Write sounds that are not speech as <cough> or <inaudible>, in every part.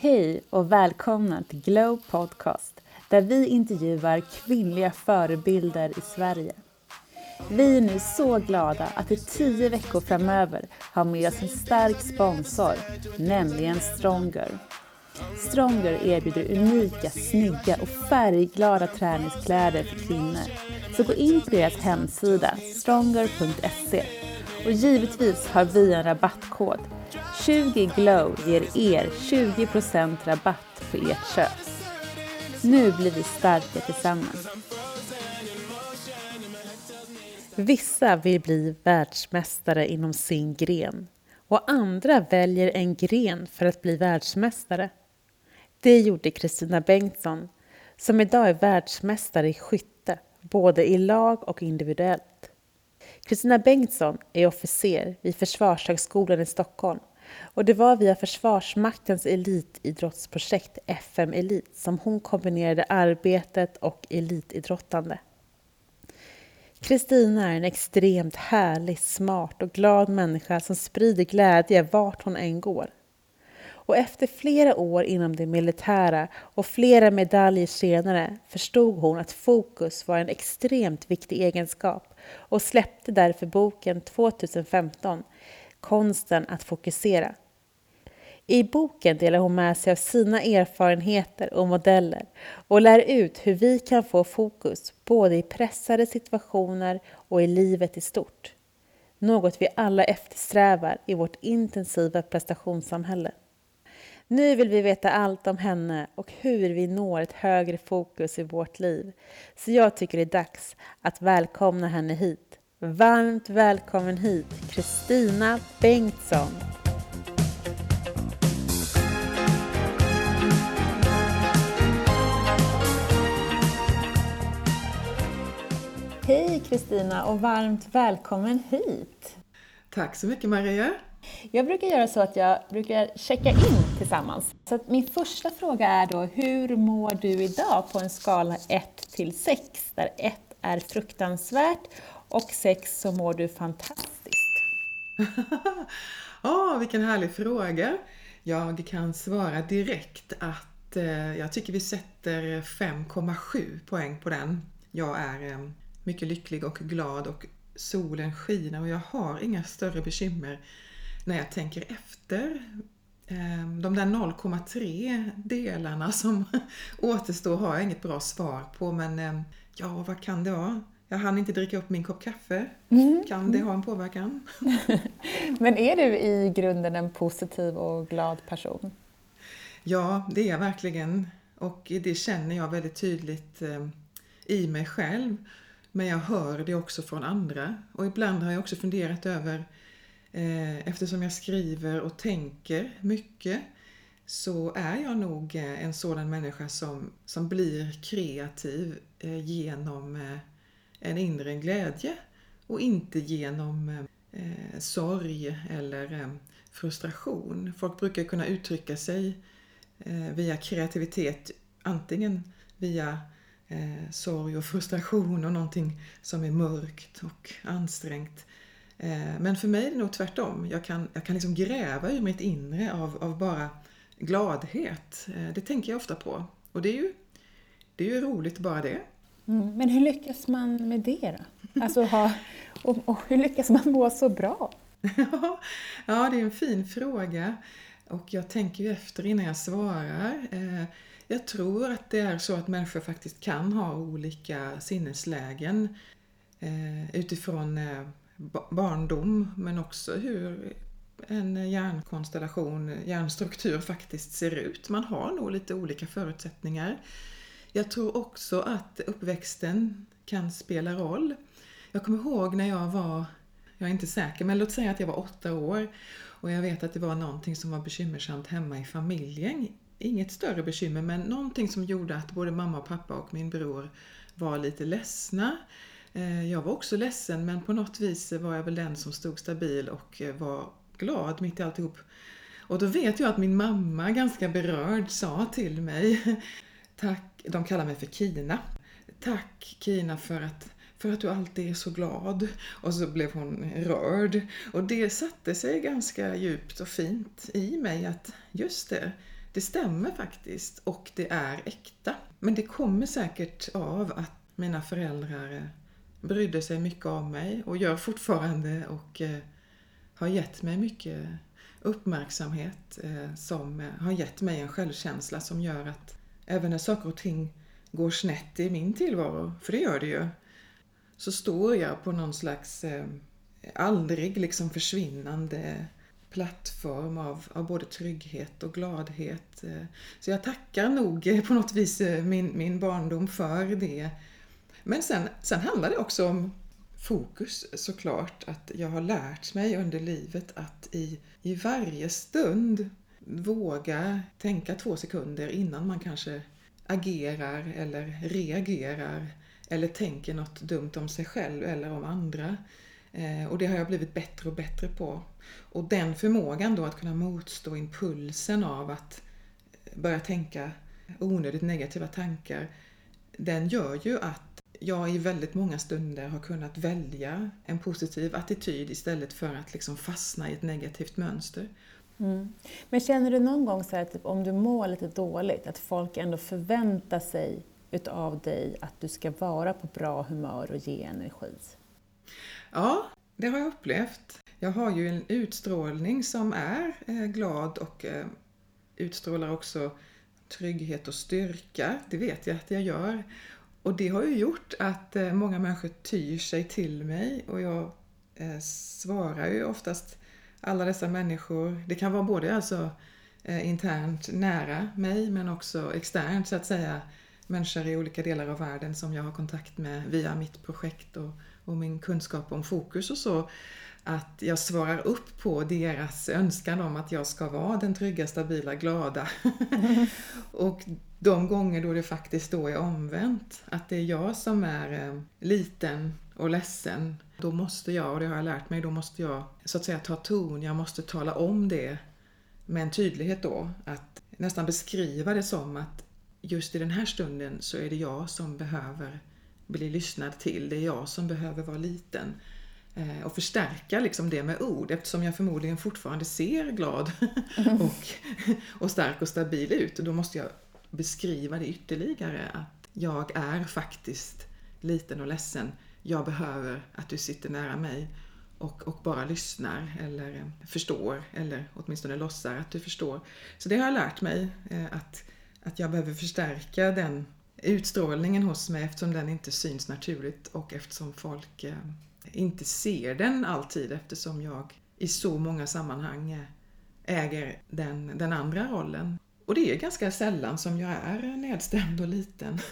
Hej och välkomna till Glow Podcast där vi intervjuar kvinnliga förebilder i Sverige. Vi är nu så glada att i tio veckor framöver ha med oss en stark sponsor, nämligen Stronger. Stronger erbjuder unika, snygga och färgglada träningskläder för kvinnor. Så gå in på deras hemsida, stronger.se. Och givetvis har vi en rabattkod. 20glow ger er 20% rabatt på ert köp. Nu blir vi starka tillsammans. Vissa vill bli världsmästare inom sin gren och andra väljer en gren för att bli världsmästare. Det gjorde Kristina Bengtsson som idag är världsmästare i skytte, både i lag och individuellt. Kristina Bengtsson är officer vid Försvarshögskolan i Stockholm och det var via Försvarsmaktens elitidrottsprojekt FM Elit som hon kombinerade arbetet och elitidrottande. Kristina är en extremt härlig, smart och glad människa som sprider glädje vart hon än går. Och efter flera år inom det militära och flera medaljer senare förstod hon att fokus var en extremt viktig egenskap och släppte därför boken 2015 Konsten att fokusera. I boken delar hon med sig av sina erfarenheter och modeller och lär ut hur vi kan få fokus både i pressade situationer och i livet i stort. Något vi alla eftersträvar i vårt intensiva prestationssamhälle. Nu vill vi veta allt om henne och hur vi når ett högre fokus i vårt liv. Så jag tycker det är dags att välkomna henne hit. Varmt välkommen hit, Kristina Bengtsson. Hej Kristina och varmt välkommen hit! Tack så mycket Maria! Jag brukar göra så att jag brukar checka in tillsammans. Så att min första fråga är då, hur mår du idag på en skala 1 till 6? Där 1 är fruktansvärt och 6 så mår du fantastiskt. <laughs> Åh, oh, vilken härlig fråga! Jag kan svara direkt att eh, jag tycker vi sätter 5,7 poäng på den. Jag är eh, mycket lycklig och glad och solen skiner och jag har inga större bekymmer när jag tänker efter. Ehm, de där 0,3 delarna som <laughs> återstår har jag inget bra svar på men ehm, ja, vad kan det vara? Jag hann inte dricka upp min kopp kaffe. Mm. Kan det ha en påverkan? <laughs> men är du i grunden en positiv och glad person? Ja, det är jag verkligen. Och det känner jag väldigt tydligt ehm, i mig själv. Men jag hör det också från andra. Och ibland har jag också funderat över Eh, eftersom jag skriver och tänker mycket så är jag nog eh, en sådan människa som, som blir kreativ eh, genom en inre glädje och inte genom sorg eller frustration. Folk brukar kunna uttrycka sig via kreativitet antingen via sorg och frustration och någonting som är mörkt och ansträngt men för mig är det nog tvärtom. Jag kan, jag kan liksom gräva ur mitt inre av, av bara gladhet. Eh, det tänker jag ofta på. Och det är ju, det är ju roligt bara det. Mm, men hur lyckas man med det då? Alltså ha, och, och hur lyckas man må så bra? <laughs> ja, det är en fin fråga. Och jag tänker ju efter innan jag svarar. Eh, jag tror att det är så att människor faktiskt kan ha olika sinneslägen utifrån barndom men också hur en hjärnkonstellation, hjärnstruktur faktiskt ser ut. Man har nog lite olika förutsättningar. Jag tror också att uppväxten kan spela roll. Jag kommer ihåg när jag var, jag är inte säker, men låt säga att jag var åtta år och jag vet att det var någonting som var bekymmersamt hemma i familjen. Inget större bekymmer, men någonting som gjorde att både mamma och pappa och min bror var lite ledsna. Eh, jag var också ledsen men på något vis var jag väl den som stod stabil och eh, var glad mitt i alltihop. Och då vet jag att min mamma ganska berörd sa till mig <laughs> Tack, de kallar mig för Kina. Tack Kina för att, för att du alltid är så glad. Och så blev hon rörd. Och det satte sig ganska djupt och fint i mig att just det, det stämmer faktiskt och det är äkta. Men det kommer säkert av att mina föräldrar eh, brydde sig mycket om mig och gör fortfarande och eh, har gett mig mycket uppmärksamhet eh, som eh, har gett mig en självkänsla som gör att även när saker och ting går snett i min tillvaro, för det gör det ju, så står jag på någon slags eh, aldrig liksom försvinnande plattform av, av både trygghet och gladhet. Eh, så jag tackar nog eh, på något vis min, min barndom för det. Men sen, sen handlar det också om fokus såklart. Att jag har lärt mig under livet att i, i varje stund våga tänka två sekunder innan man kanske agerar eller reagerar eller tänker något dumt om sig själv eller om andra. Eh, och det har jag blivit bättre och bättre på. Och den förmågan då att kunna motstå impulsen av att börja tänka onödigt negativa tankar, den gör ju att jag i väldigt många stunder har kunnat välja en positiv attityd istället för att liksom fastna i ett negativt mönster. Mm. Men känner du någon gång så här, typ, om du mår lite dåligt, att folk ändå förväntar sig utav dig att du ska vara på bra humör och ge energi? Ja, det har jag upplevt. Jag har ju en utstrålning som är eh, glad och eh, utstrålar också trygghet och styrka. Det vet jag att jag gör. Och det har ju gjort att eh, många människor tyr sig till mig och jag eh, svarar ju oftast alla dessa människor. Det kan vara både alltså eh, internt nära mig men också externt så att säga människor i olika delar av världen som jag har kontakt med via mitt projekt och, och min kunskap om fokus och så att jag svarar upp på deras önskan om att jag ska vara den trygga, stabila, glada. <laughs> och de gånger då det faktiskt då är omvänt, att det är jag som är eh, liten och ledsen, då måste jag, och det har jag lärt mig, då måste jag så att säga ta ton, jag måste tala om det med en tydlighet då, att nästan beskriva det som att just i den här stunden så är det jag som behöver bli lyssnad till, det är jag som behöver vara liten. Eh, och förstärka liksom det med ord eftersom jag förmodligen fortfarande ser glad <laughs> och, och stark och stabil ut. Då måste jag beskriva det ytterligare att jag är faktiskt liten och ledsen. Jag behöver att du sitter nära mig och, och bara lyssnar eller förstår eller åtminstone låtsar att du förstår. Så det har jag lärt mig eh, att, att jag behöver förstärka den utstrålningen hos mig eftersom den inte syns naturligt och eftersom folk eh, inte ser den alltid eftersom jag i så många sammanhang eh, äger den, den andra rollen. Och det är ganska sällan som jag är nedstämd och liten. <laughs>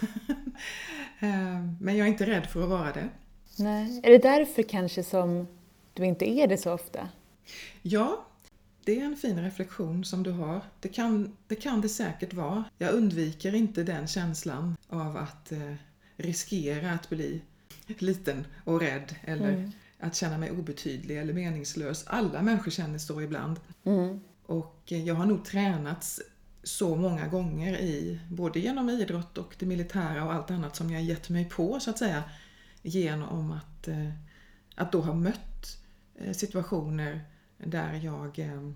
Eh, men jag är inte rädd för att vara det. Nej. Är det därför kanske som du inte är det så ofta? Ja, det är en fin reflektion som du har. Det kan det, kan det säkert vara. Jag undviker inte den känslan av att eh, riskera att bli liten och rädd eller mm. att känna mig obetydlig eller meningslös. Alla människor känner så ibland. Mm. Och jag har nog tränats så många gånger i, både genom idrott och det militära och allt annat som jag gett mig på så att säga, genom att, eh, att då ha mött eh, situationer där jag eh,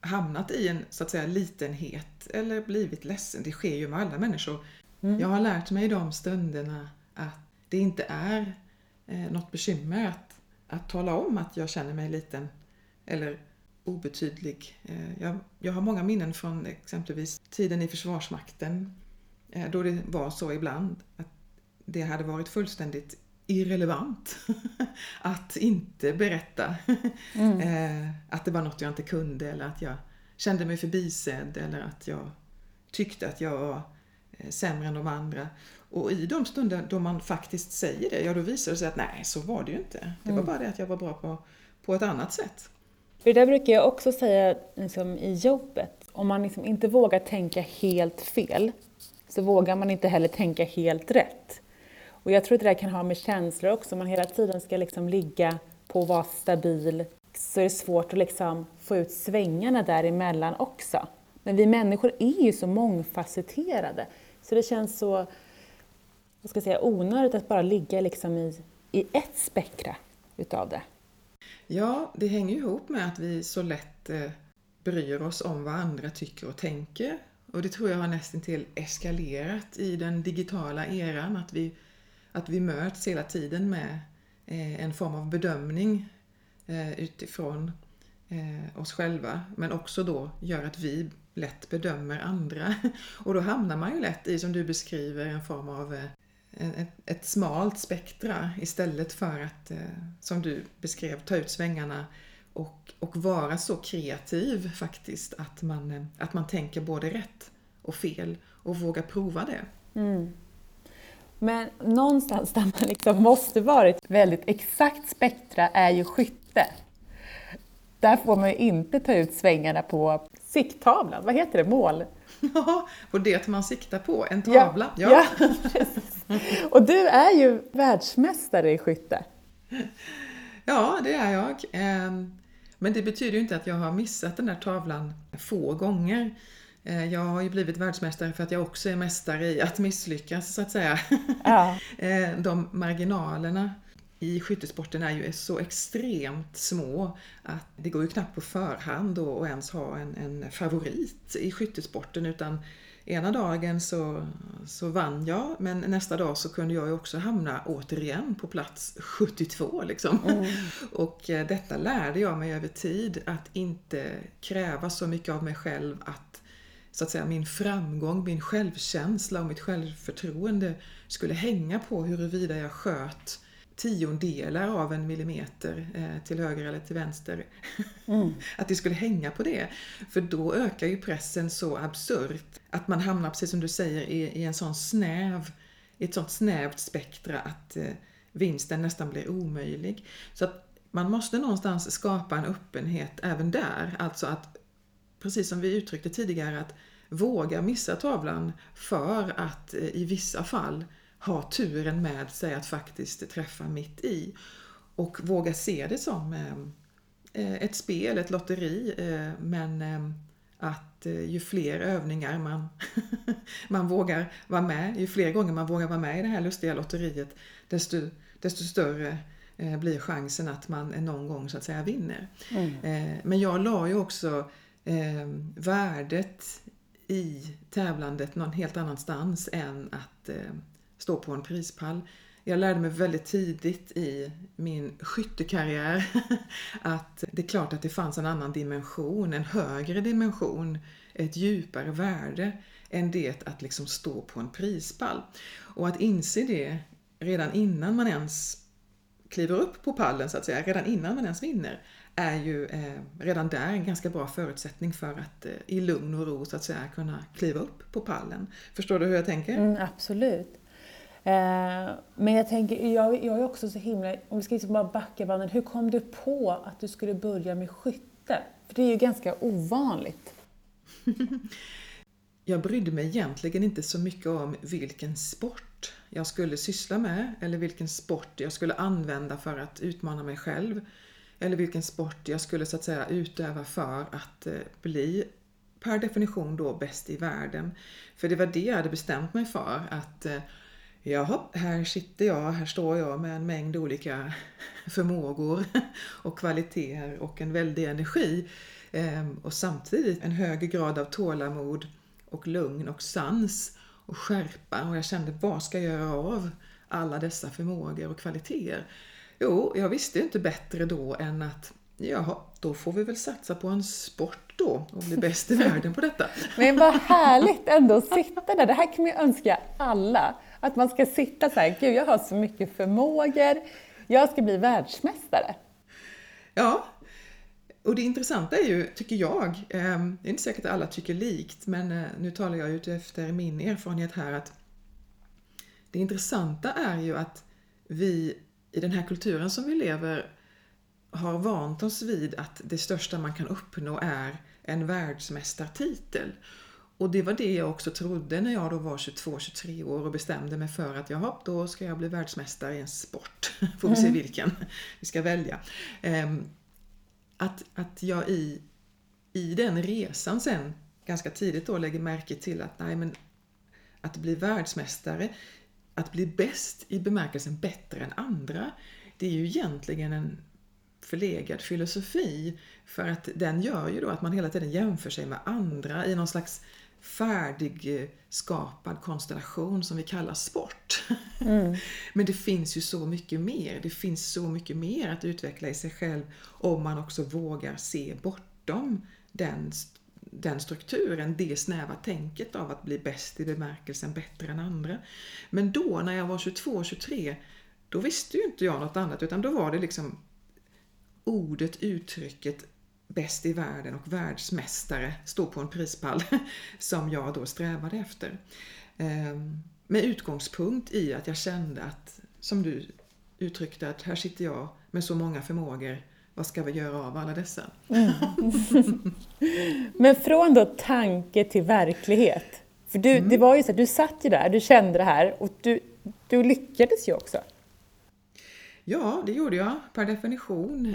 hamnat i en så att säga litenhet eller blivit ledsen. Det sker ju med alla människor. Mm. Jag har lärt mig i de stunderna att det inte är något bekymmer att, att tala om att jag känner mig liten eller obetydlig. Eh, jag, jag har många minnen från exempelvis tiden i Försvarsmakten eh, då det var så ibland att det hade varit fullständigt irrelevant <laughs> att inte berätta mm. <laughs> Eh, att det var något jag inte kunde eller att jag kände mig förbisedd eller att jag tyckte att jag var sämre än de andra. Och i de stunder då man faktiskt säger det, ja då visar det sig att nej, så var det ju inte. Det var mm. bara det att jag var bra på, på ett annat sätt. För det där brukar jag också säga liksom, i jobbet. Om man liksom inte vågar tänka helt fel så vågar man inte heller tänka helt rätt. Och jag tror att det där kan ha med känslor också. Om man hela tiden ska liksom ligga på att vara stabil så är det svårt att liksom få ut svängarna däremellan också. Men vi människor är ju så mångfacetterade så det känns så vad ska jag säga, onödigt att bara ligga liksom i, i ett spektra utav det. Ja, det hänger ju ihop med att vi så lätt eh, bryr oss om vad andra tycker och tänker. Och det tror jag har nästan till eskalerat i den digitala eran, att vi, att vi möts hela tiden med eh, en form av bedömning eh, utifrån oss själva, men också då gör att vi lätt bedömer andra. <laughs> Och då hamnar man ju lätt i, som du beskriver, en form av ett, ett smalt spektra istället för att, som du beskrev, ta ut svängarna och, och vara så kreativ faktiskt att man, att man tänker både rätt och fel och vågar prova det. Mm. Men någonstans där man liksom måste vara ett väldigt exakt spektra är ju skytte. Där får man ju inte ta ut svängarna på sikttavlan, vad heter det, mål? <laughs> Ja, på det man siktar på, en tavla. Ja, ja. <laughs> ja. <laughs> Och du är ju världsmästare i skytte. Ja, det är jag. Ehm, men det betyder ju inte att jag har missat den där tavlan få gånger. Eh, jag har ju blivit världsmästare för att jag också är mästare i att misslyckas, så att säga. <laughs> Ja. <laughs> Eh, de marginalerna i skyttesporten är ju så extremt små att det går ju knappt på förhand att ens ha en, en favorit i skyttesporten utan ena dagen så, så vann jag men nästa dag så kunde jag ju också hamna återigen på plats 72 liksom. Mm. <laughs> Och eh, detta lärde jag mig över tid att inte kräva så mycket av mig själv att så att säga min framgång, min självkänsla och mitt självförtroende skulle hänga på huruvida jag sköt tiondelar av en millimeter eh, till höger eller till vänster. Mm. <laughs> att det skulle hänga på det. För då ökar ju pressen så absurt att man hamnar, precis som du säger, i, i en sån snäv, i ett sånt snävt spektra att eh, vinsten nästan blir omöjlig. Så att man måste någonstans skapa en öppenhet även där. Alltså att, precis som vi uttryckte tidigare, att våga missa tavlan för att eh, i vissa fall ha turen med sig att faktiskt träffa mitt i. Och våga se det som eh, ett spel, ett lotteri, eh, men eh, att ju fler övningar man, <laughs> man vågar vara med, ju fler gånger man vågar vara med i det här lustiga lotteriet, desto, desto större blir chansen att man någon gång så att säga vinner. Mm. Men jag la ju också värdet i tävlandet någon helt annanstans än att stå på en prispall. Jag lärde mig väldigt tidigt i min skyttekarriär <laughs> att det är klart att det fanns en annan dimension, en högre dimension, ett djupare värde än det att liksom stå på en prispall. Och att inse det redan innan man ens kliver upp på pallen så att säga, redan innan man ens vinner, är ju eh, redan där en ganska bra förutsättning för att eh, i lugn och ro så att säga kunna kliva upp på pallen. Förstår du hur jag tänker? Mm, absolut. Eh, men jag tänker, jag, jag är också så himla, om vi ska liksom bara backa bandet, hur kom du på att du skulle börja med skytte? För det är ju ganska ovanligt. <laughs> jag brydde mig egentligen inte så mycket om vilken sport jag skulle syssla med eller vilken sport jag skulle använda för att utmana mig själv. Eller vilken sport jag skulle så att säga utöva för att eh, bli per definition då bäst i världen. För det var det jag hade bestämt mig för att eh, Jaha, här sitter jag, här står jag med en mängd olika <laughs> förmågor <laughs> och kvaliteter och en väldig energi. Ehm, och samtidigt en hög grad av tålamod och lugn och sans och skärpa. Och jag kände, vad ska jag göra av alla dessa förmågor och kvaliteter? Jo, jag visste inte bättre då än att Jaha, då får vi väl satsa på en sport då och bli bäst i världen på detta. <laughs> Men vad härligt ändå att sitta där. Det här kan man ju önska alla. Att man ska sitta så här, gud jag har så mycket förmågor, jag ska bli världsmästare. Ja, och det intressanta är ju, tycker jag, ehm, det är inte säkert att alla tycker likt, men eh, nu talar jag utifrån efter min erfarenhet här att det intressanta är ju att vi i den här kulturen som vi lever har vant oss vid att det största man kan uppnå är en världsmästartitel. Och det var det jag också trodde när jag då var 22-23 år och bestämde mig för att jaha, då ska jag bli världsmästare i en sport. <laughs> Får vi se mm. vilken vi ska välja. Ehm, att, att jag i, i den resan sen ganska tidigt då lägger märke till att nej men att bli världsmästare, att bli bäst i bemärkelsen bättre än andra, det är ju egentligen en förlegad filosofi. För att den gör ju då att man hela tiden jämför sig med andra i någon slags färdigskapad konstellation som vi kallar sport. Mm. <laughs> Men det finns ju så mycket mer. Det finns så mycket mer att utveckla i sig själv om man också vågar se bortom den, den strukturen, det snäva tänket av att bli bäst i bemärkelsen bättre än andra. Men då när jag var 22-23 då visste ju inte jag något annat utan då var det liksom ordet, uttrycket bäst i världen och världsmästare stå på en prispall <laughs> som jag då strävade efter. Ehm, med utgångspunkt i att jag kände att, som du uttryckte, att här sitter jag med så många förmågor, vad ska vi göra av alla dessa? Mm. <laughs> Men från då tanke till verklighet. För du, mm. det var ju så att du satt ju där, du kände det här och du, du lyckades ju också. Ja, det gjorde jag per definition.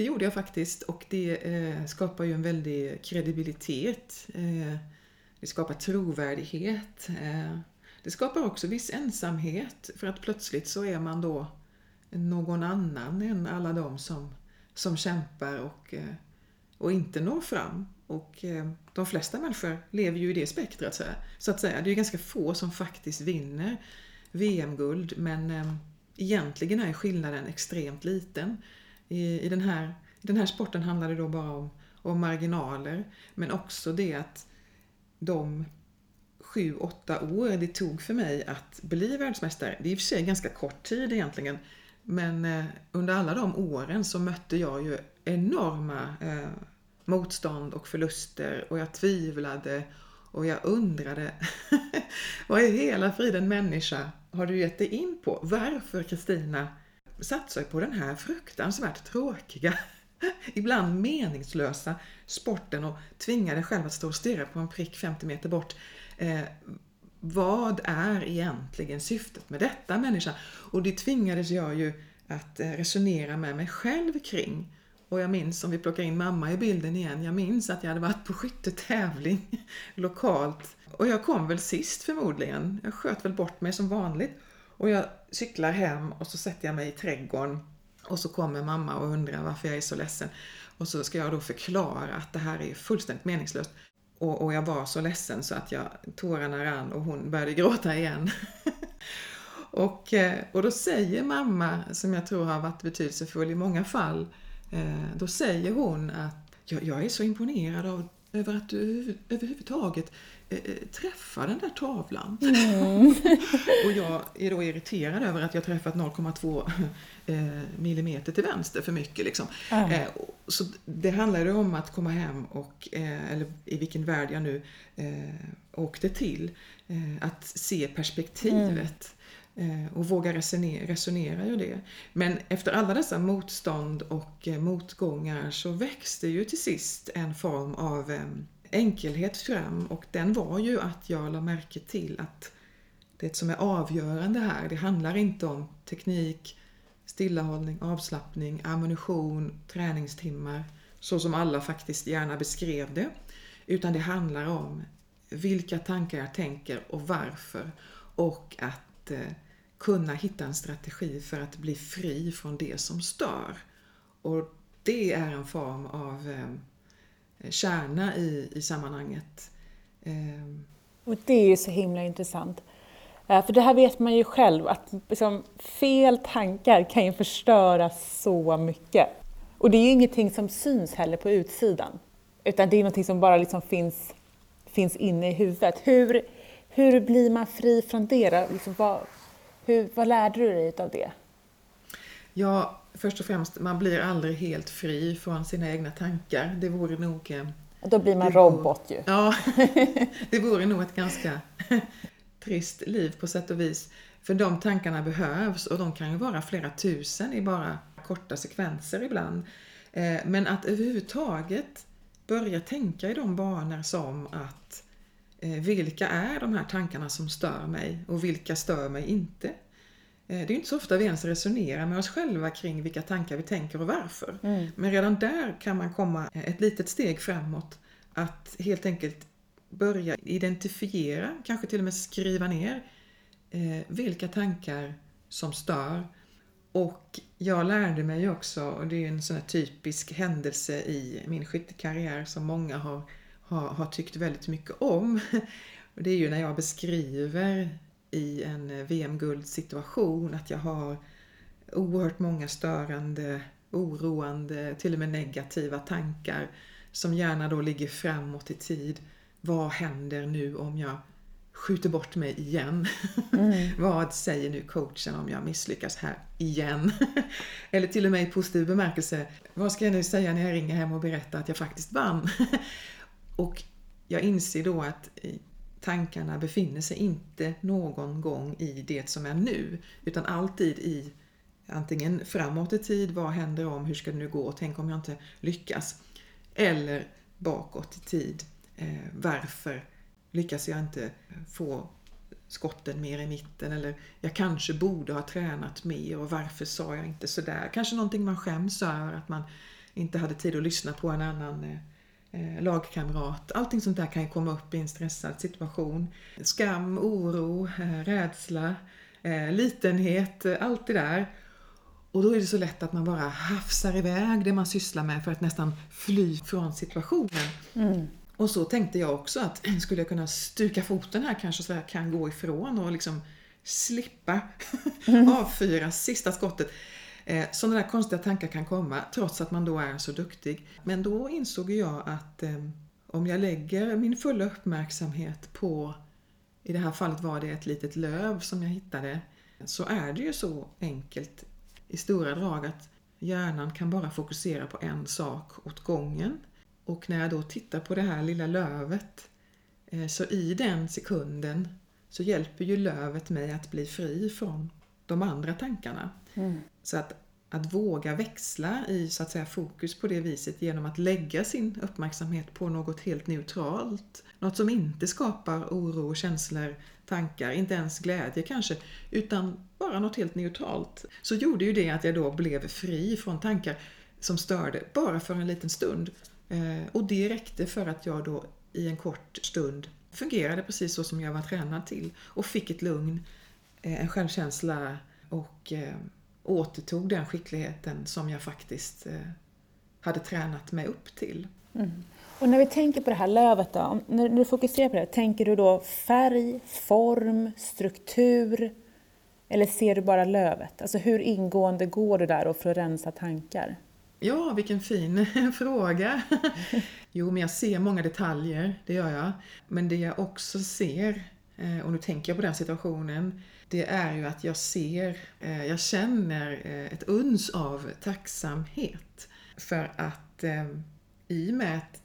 Det gjorde jag faktiskt och det eh, skapar ju en väldig kredibilitet. Eh, det skapar trovärdighet. Eh, det skapar också viss ensamhet för att plötsligt så är man då någon annan än alla de som, som kämpar och, eh, och inte når fram. Och eh, de flesta människor lever ju i det spektrat så att säga. Det är ju ganska få som faktiskt vinner VM-guld men eh, egentligen är skillnaden extremt liten. I, i den, här, den här sporten handlar det då bara om, om marginaler men också det att de sju, åtta år det tog för mig att bli världsmästare, det är i och för sig ganska kort tid egentligen, men eh, under alla de åren så mötte jag ju enorma eh, motstånd och förluster och jag tvivlade och jag undrade, <laughs> vad är hela friden människa har du gett dig in på? Varför Kristina satsar på den här fruktansvärt tråkiga, <laughs> ibland meningslösa sporten och tvingar dig själv att stå och stirra på en prick 50 meter bort. Eh, vad är egentligen syftet med detta människa? Och det tvingades jag ju att eh, resonera med mig själv kring. Och jag minns, om vi plockar in mamma i bilden igen, jag minns att jag hade varit på skyttetävling <laughs> lokalt. Och jag kom väl sist förmodligen. Jag sköt väl bort mig som vanligt. Och jag cyklar hem och så sätter jag mig i trädgården. Och så kommer mamma och undrar varför jag är så ledsen. Och så ska jag då förklara att det här är fullständigt meningslöst. Och, och jag var så ledsen så att jag, tårarna rann och hon började <laughs> gråta igen. <laughs> och, eh, och då säger mamma, som jag tror har varit betydelsefull i många fall, eh, då säger hon att jag är så imponerad av, över att du överhuvudtaget eh, eh, träffar den där tavlan. Mm. <laughs> och jag är då irriterad över att jag träffat 0,2 millimeter till vänster för mycket. Liksom. Mm. Så det handlade om att komma hem och, eller i vilken värld jag nu åkte till, att se perspektivet. Mm. Eh, och våga resonera, resonera ur det. Men efter alla dessa motstånd och eh, motgångar så växte ju till sist en form av eh, enkelhet fram och den var ju att jag la märke till att det som är avgörande här, det handlar inte om teknik, stillahållning, avslappning, ammunition, träningstimmar, så som alla faktiskt gärna beskrev det. Utan det handlar om vilka tankar jag tänker och varför. Och att eh, kunna hitta en strategi för att bli fri från det som stör. Och det är en form av eh, kärna i, i sammanhanget. Ehm. Och det är ju så himla intressant. Eh, för det här vet man ju själv att liksom, fel tankar kan ju förstöra så mycket. Och det är ju ingenting som syns heller på utsidan. Utan det är någonting som bara liksom finns, finns inne i huvudet. Hur, hur blir man fri från det? Liksom, vad, hur, vad lärde du dig av det? Ja, först och främst, man blir aldrig helt fri från sina egna tankar. Det vore nog... Eh, då blir man robot ju. Ja, <laughs> det vore nog ett ganska trist liv på sätt och vis. För de tankarna behövs och de kan ju vara flera tusen i bara korta sekvenser ibland. Eh, men att överhuvudtaget börja tänka i de banor som att Eh, vilka är de här tankarna som stör mig och vilka stör mig inte? Eh, det är inte så ofta vi ens resonerar med oss själva kring vilka tankar vi tänker och varför. Mm. Men redan där kan man komma ett litet steg framåt. Att helt enkelt börja identifiera, kanske till och med skriva ner, eh, vilka tankar som stör Och jag lärde mig också, och det är en sån typisk händelse i min skyttekarriär som många har, har, har tyckt väldigt mycket om. <laughs> Det är ju när jag beskriver i en VM-guldsituation att jag har oerhört många störande, oroande, till och med negativa tankar som gärna då ligger framåt i tid. Vad händer nu om jag skjuter bort mig igen? Mm. <laughs> Vad säger nu coachen om jag misslyckas här igen? <laughs> Eller till och med i positiv bemärkelse, vad ska jag nu säga när jag ringer hem och berättar att jag faktiskt vann? <laughs> och jag inser då att tankarna befinner sig inte någon gång i det som är nu, utan alltid i antingen framåt i tid, vad händer om, hur ska det nu gå, tänk om jag inte lyckas? Eller bakåt i tid, eh, varför lyckas jag inte få skotten mer i mitten eller jag kanske borde ha tränat mer och varför sa jag inte sådär? Kanske någonting man skäms över att man inte hade tid att lyssna på en annan eh, lagkamrat. Allting sånt där kan ju komma upp i en stressad situation. Skam, oro, eh, rädsla, eh, litenhet, eh, allt det där. Och då är det så lätt att man bara hafsar iväg det man sysslar med för att nästan fly från situationen. Mm. Och så tänkte jag också att skulle jag kunna stuka foten här kanske så jag kan gå ifrån och liksom slippa <laughs> mm. avfyra sista skottet. Eh, sådana där konstiga tankar kan komma trots att man då är så duktig. Men då insåg jag att eh, om jag lägger min fulla uppmärksamhet på, i det här fallet var det ett litet löv som jag hittade, så är det ju så enkelt i stora drag att hjärnan kan bara fokusera på en sak åt gången. Och när jag då tittar på det här lilla lövet eh, så i den sekunden så hjälper ju lövet mig att bli fri från de andra tankarna. Mm. Så att, att våga växla i så att säga, fokus på det viset genom att lägga sin uppmärksamhet på något helt neutralt. Något som inte skapar oro, känslor, tankar, inte ens glädje kanske, utan bara något helt neutralt. Så gjorde ju det att jag då blev fri från tankar som störde, bara för en liten stund. Eh, och det räckte för att jag då i en kort stund fungerade precis så som jag var tränad till och fick ett lugn, eh, en självkänsla och eh, återtog den skickligheten som jag faktiskt hade tränat mig upp till. Mm. Och när vi tänker på det här lövet då, när du fokuserar på det, tänker du då färg, form, struktur eller ser du bara lövet? Alltså hur ingående går du där för att rensa tankar? Ja, vilken fin <laughs> fråga. <laughs> Jo, men jag ser många detaljer, det gör jag. Men det jag också ser, eh, Eh, och nu tänker jag på den situationen, det är ju att jag ser, eh, jag känner eh, ett uns av tacksamhet. För att i och med att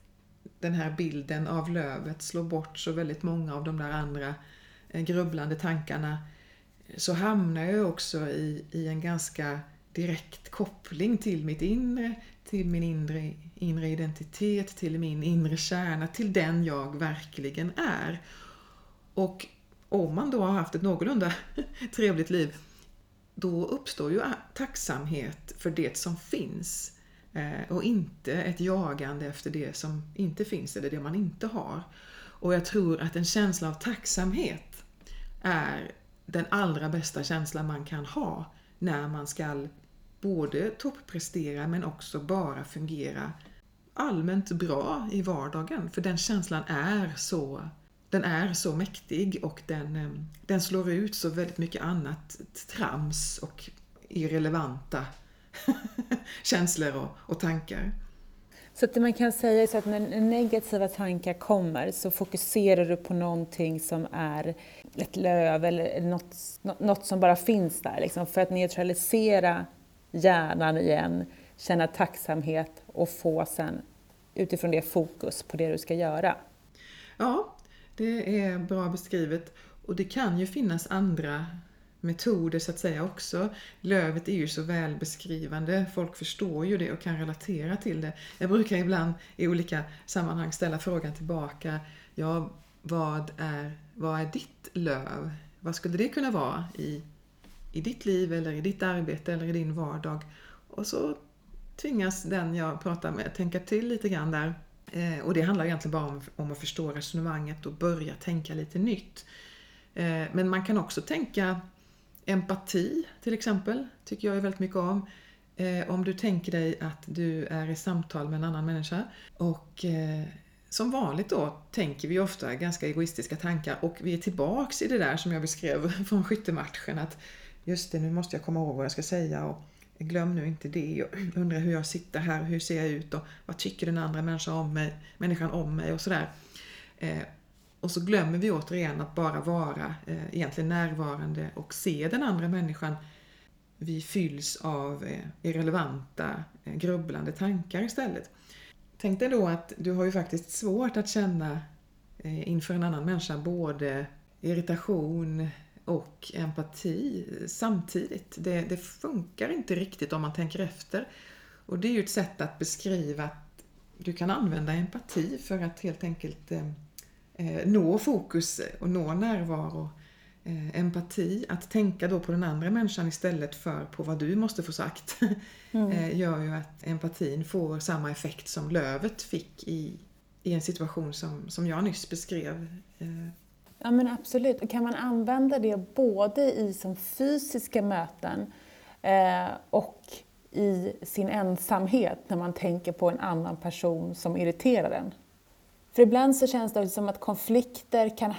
den här bilden av lövet slår bort så väldigt många av de där andra grubblande tankarna så hamnar jag också i, i en ganska direkt koppling till mitt inre, till min inre, inre identitet, till min inre kärna, till den jag verkligen är. Och om man då har haft ett någorlunda <laughs> trevligt liv, då uppstår ju tacksamhet för det som finns eh, och inte ett jagande efter det som inte finns eller det man inte har. Och jag tror att en känsla av tacksamhet är den allra bästa känslan man kan ha när man ska både topprestera men också bara fungera allmänt bra i vardagen. För den känslan är så, den är så mäktig och den, eh, den slår ut så väldigt mycket annat trams och irrelevanta <laughs> känslor och, och tankar. Så att det man kan säga så att när negativa tankar kommer så fokuserar du på någonting som är ett löv eller något, något som bara finns där liksom, för att neutralisera hjärnan igen, känna tacksamhet och få sen utifrån det fokus på det du ska göra. Ja, det är bra beskrivet. Och det kan ju finnas andra metoder så att säga också. Lövet är ju så välbeskrivande, folk förstår ju det och kan relatera till det. Jag brukar ibland i olika sammanhang ställa frågan tillbaka, ja vad är, vad är ditt löv? Vad skulle det kunna vara i i ditt liv eller i ditt arbete eller i din vardag. Och så tvingas den jag pratar med tänka till lite grann där. Eh, och det handlar egentligen bara om, om att förstå resonemanget och börja tänka lite nytt. Eh, men man kan också tänka empati till exempel, tycker jag är väldigt mycket om. Eh, om du tänker dig att du är i samtal med en annan människa och eh, som vanligt då tänker vi ofta ganska egoistiska tankar och vi är tillbaks i det där som jag beskrev <laughs> från skyttematchen att just det, nu måste jag komma ihåg vad jag ska säga och glöm nu inte det och undra hur jag sitter här hur ser jag ut och vad tycker den andra människan om mig, människan om mig och sådär. Eh, och så glömmer vi återigen att bara vara eh, egentligen närvarande och se den andra människan. Vi fylls av eh, irrelevanta, eh, grubblande tankar istället. Tänk dig då att du har ju faktiskt svårt att känna eh, inför en annan människa både irritation och empati samtidigt. Det, det, funkar inte riktigt om man tänker efter. Och det är ju ett sätt att beskriva att du kan använda empati för att helt enkelt eh, eh nå fokus och nå närvaro. Eh, empati, att tänka då på den andra människan istället för på vad du måste få sagt, <laughs> mm. eh, gör ju att empatin får samma effekt som lövet fick i, i en situation som, som jag nyss beskrev. Ja men absolut, och kan man använda det både i som fysiska möten eh, och i sin ensamhet när man tänker på en annan person som irriterar en? För ibland så känns det som att konflikter kan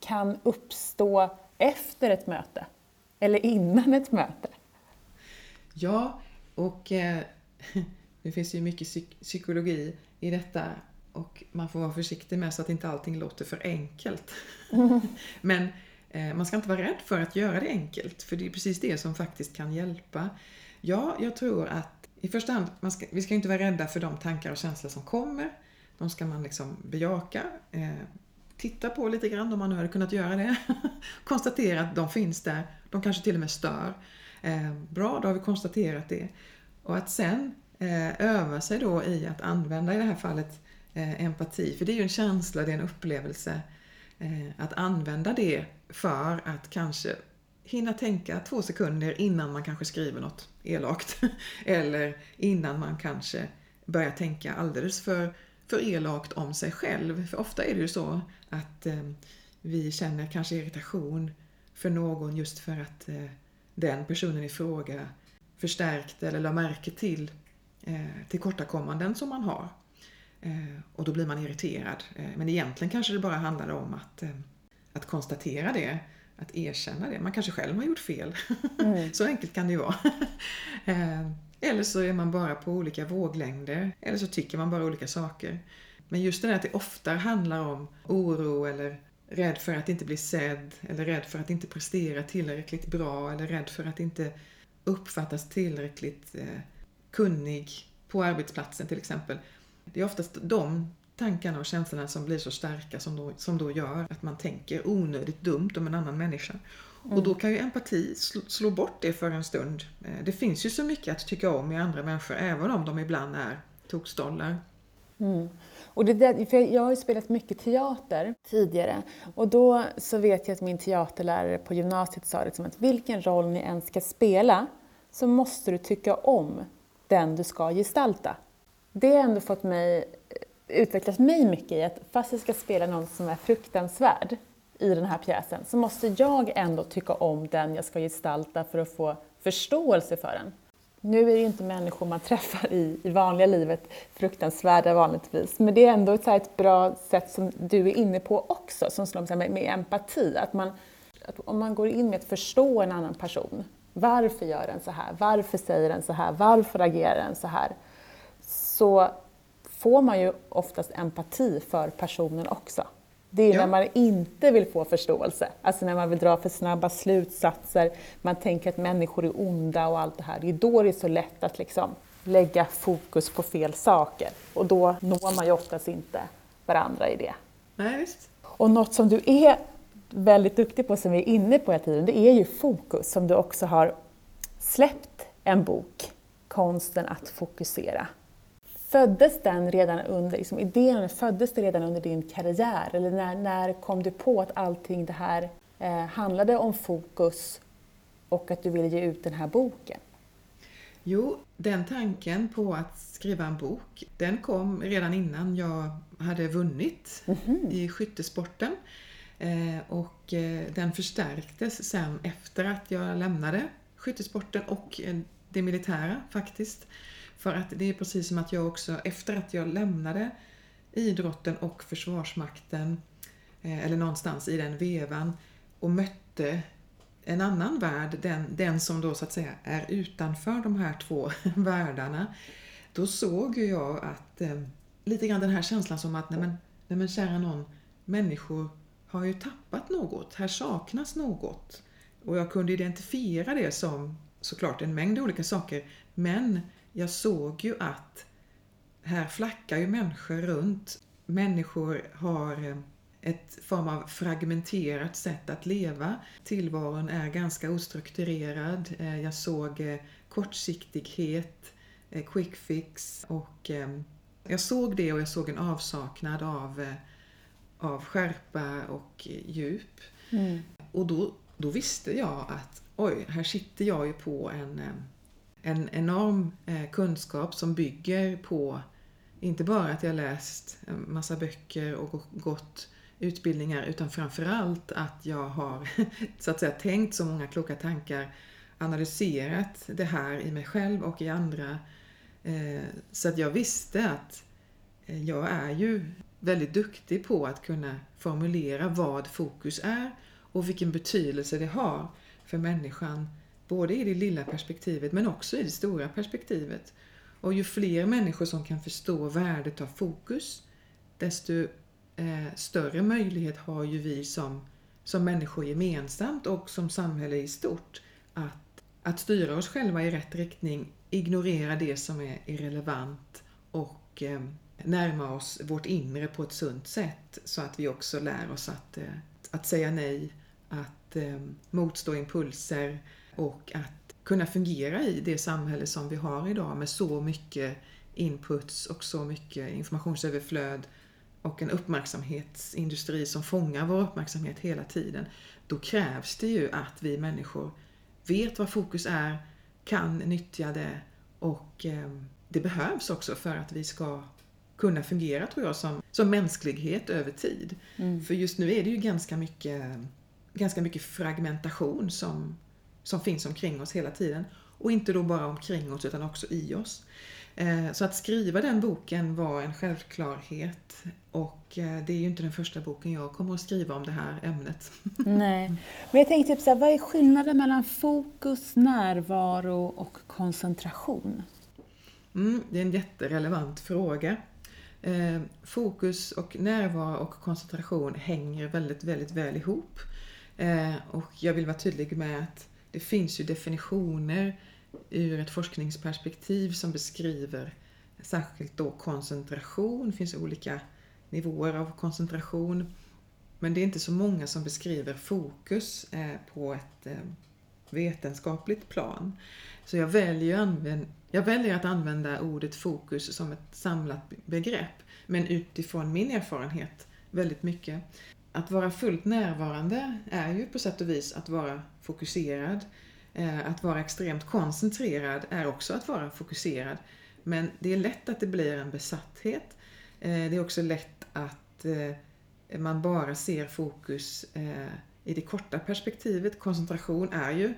kan uppstå efter ett möte eller innan ett möte. Ja, och eh, <laughs> det finns ju mycket psykologi i detta och man får vara försiktig med så att inte allting låter för enkelt. Mm. <laughs> Men eh, man ska inte vara rädd för att göra det enkelt, för det är precis det som faktiskt kan hjälpa. Ja, jag tror att i första hand, ska, vi ska inte vara rädda för de tankar och känslor som kommer. De ska man liksom bejaka, eh, titta på lite grann om man nu hade kunnat göra det. <laughs> Konstatera att de finns där. De kanske till och med stör. Eh, bra, då har vi konstaterat det. Och att sen eh, öva sig då i att använda i det här fallet eh, empati, för det är ju en känsla, det är en upplevelse. Eh, att använda det för att kanske hinna tänka två sekunder innan man kanske skriver något elakt. <laughs> Eller innan man kanske börjar tänka alldeles för för elakt om sig själv. För ofta är det ju så att eh, vi känner kanske irritation för någon just för att eh, den personen i fråga förstärkte eller la märke till eh, tillkortakommanden som man har. Eh, och då blir man irriterad. Eh, men egentligen kanske det bara handlar om att, eh, att konstatera det, att erkänna det. Man kanske själv har gjort fel. Mm. <laughs> så enkelt kan det ju vara. <laughs> Eller så är man bara på olika våglängder. Eller så tycker man bara olika saker. Men just det där att det ofta handlar om oro eller rädd för att inte bli sedd eller rädd för att inte prestera tillräckligt bra eller rädd för att inte uppfattas tillräckligt kunnig på arbetsplatsen till exempel. Det är oftast de tankarna och känslorna som blir så starka som då, som då gör att man tänker onödigt dumt om en annan människa. Mm. Och då kan ju empati slå, slå bort det för en stund. Eh, det finns ju så mycket att tycka om i andra människor, även om de ibland är tokstollar. Mm. Och det där, för jag har ju spelat mycket teater tidigare och då så vet jag att min teaterlärare på gymnasiet sa liksom att vilken roll ni än ska spela så måste du tycka om den du ska gestalta. Det har ändå fått mig, eh, utvecklat mig mycket i att fast jag ska spela någon som är fruktansvärd i den här pjäsen så måste jag ändå tycka om den jag ska gestalta för att få förståelse för den. Nu är det ju inte människor man <laughs> träffar i, i vanliga livet fruktansvärda vanligtvis, men det är ändå ett, ett bra sätt som du är inne på också, som slår med, med empati. Att man, att om man går in med att förstå en annan person, varför gör den så här? Varför säger den så här? Varför agerar den så här? Så får man ju oftast empati för personen också. Det är ja. när man inte vill få förståelse, alltså när man vill dra för snabba slutsatser, man tänker att människor är onda och allt det här. Det är då det är så lätt att liksom lägga fokus på fel saker och då når man ju oftast inte varandra i det. Nej, visst. Och något som du är väldigt duktig på, som vi är inne på hela tiden, det är ju fokus, som du också har släppt en bok, Konsten att fokusera. Föddes den redan under, liksom, idén föddes det redan under din karriär? Eller när, när kom du på att allting det här eh, handlade om fokus och att du ville ge ut den här boken? Jo, den tanken på att skriva en bok, den kom redan innan jag hade vunnit mm -hmm. i skyttesporten. Eh, och eh, den förstärktes sen efter att jag lämnade skyttesporten och eh, det militära faktiskt. För att det är precis som att jag också, efter att jag lämnade idrotten och Försvarsmakten, eh, eller någonstans i den vevan, och mötte en annan värld, den, den som då så att säga är utanför de här två <laughs> världarna, då såg jag att eh, lite grann den här känslan som att nej men, nej men kära någon, människor har ju tappat något, här saknas något. Och jag kunde identifiera det som såklart en mängd olika saker, men jag såg ju att här flackar ju människor runt. Människor har eh, ett form av fragmenterat sätt att leva. Tillvaron är ganska ostrukturerad. Eh, jag såg eh, kortsiktighet, quick fix och jag såg det och jag såg en avsaknad av av skärpa och djup. Mm. Och då, då visste jag att oj, här sitter jag ju på en, en enorm eh, kunskap som bygger på inte bara att jag läst en massa böcker och gått utbildningar utan framförallt att jag har <laughs> så att säga tänkt så många kloka tankar, analyserat det här i mig själv och i andra. Eh, så att jag visste att eh, jag är ju väldigt duktig på att kunna formulera vad fokus är och vilken betydelse det har för människan, både i det lilla perspektivet men också i det stora perspektivet. Och ju fler människor som kan förstå värdet av fokus, desto eh, större möjlighet har ju vi som, som människor gemensamt och som samhälle i stort att, att styra oss själva i rätt riktning, ignorera det som är irrelevant och eh, närma oss vårt inre på ett sunt sätt så att vi också lär oss att, eh, att säga nej, att eh, motstå impulser och att kunna fungera i det samhälle som vi har idag med så mycket inputs och så mycket informationsöverflöd och en uppmärksamhetsindustri som fångar vår uppmärksamhet hela tiden. Då krävs det ju att vi människor vet vad fokus är, kan nyttja det och eh, det behövs också för att vi ska kunna fungera tror jag som, som mänsklighet över tid. Mm. För just nu är det ju ganska mycket, ganska mycket fragmentation som, som finns omkring oss hela tiden. Och inte då bara omkring oss utan också i oss. Eh, så att skriva den boken var en självklarhet och eh, det är ju inte den första boken jag kommer att skriva om det här ämnet. <laughs> Nej, men jag tänkte typ så här, vad är skillnaden mellan fokus, närvaro och koncentration? Mm, det är en jätterelevant fråga. Eh, fokus och närvaro och koncentration hänger väldigt, väldigt väl ihop. Och jag vill vara tydlig med att det finns ju definitioner ur ett forskningsperspektiv som beskriver särskilt då koncentration. Det finns olika nivåer av koncentration. Men det är inte så många som beskriver fokus eh, på ett eh, vetenskapligt plan. Så jag väljer, jag väljer att använda ordet fokus som ett samlat begrepp, men utifrån min erfarenhet väldigt mycket. Att vara fullt närvarande är ju på sätt och vis att vara fokuserad. Eh, att vara extremt koncentrerad är också att vara fokuserad. Men det är lätt att det blir en besatthet. Eh, det är också lätt att eh, man bara ser fokus i det korta perspektivet. Koncentration är ju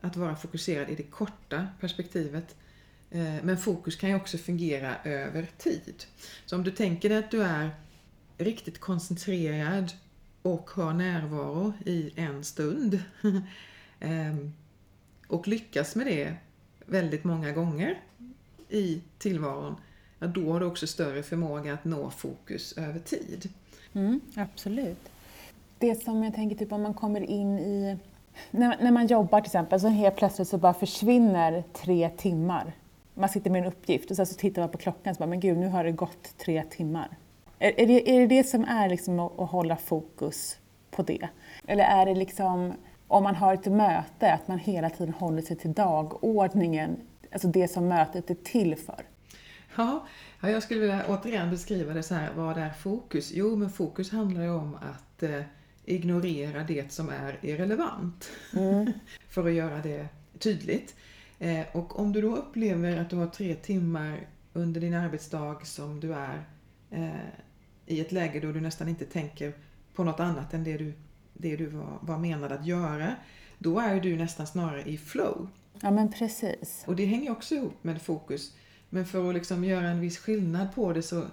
att vara fokuserad i det korta perspektivet. Men fokus kan ju också fungera över tid. Så om du tänker dig att du är riktigt koncentrerad och har närvaro i en stund <laughs> ehm, och lyckas med det väldigt många gånger i tillvaron, ja, då har du också större förmåga att nå fokus över tid. Mm, absolut. Det som jag tänker, typ om man kommer in i när, när man jobbar till exempel så helt plötsligt så bara försvinner tre timmar. Man sitter med en uppgift och sen så tittar man på klockan och så bara, men gud nu har det gått tre timmar. Är, är, det, är det det som är liksom att, att hålla fokus på det? Eller är det liksom om man har ett möte, att man hela tiden håller sig till dagordningen, alltså det som mötet är till för? Ja, jag skulle vilja återigen beskriva det så här, vad är fokus? Jo, men fokus handlar ju om att eh, ignorera det som är irrelevant. Mm. <laughs> för att göra det tydligt. Eh, och om du då upplever att du har tre timmar under din arbetsdag som du är eh, i ett läge då du nästan inte tänker på något annat än det du, det du var, var menad att göra, då är du nästan snarare i flow. Ja men precis. Och det hänger också ihop med fokus. Men för att liksom göra en viss skillnad på det så,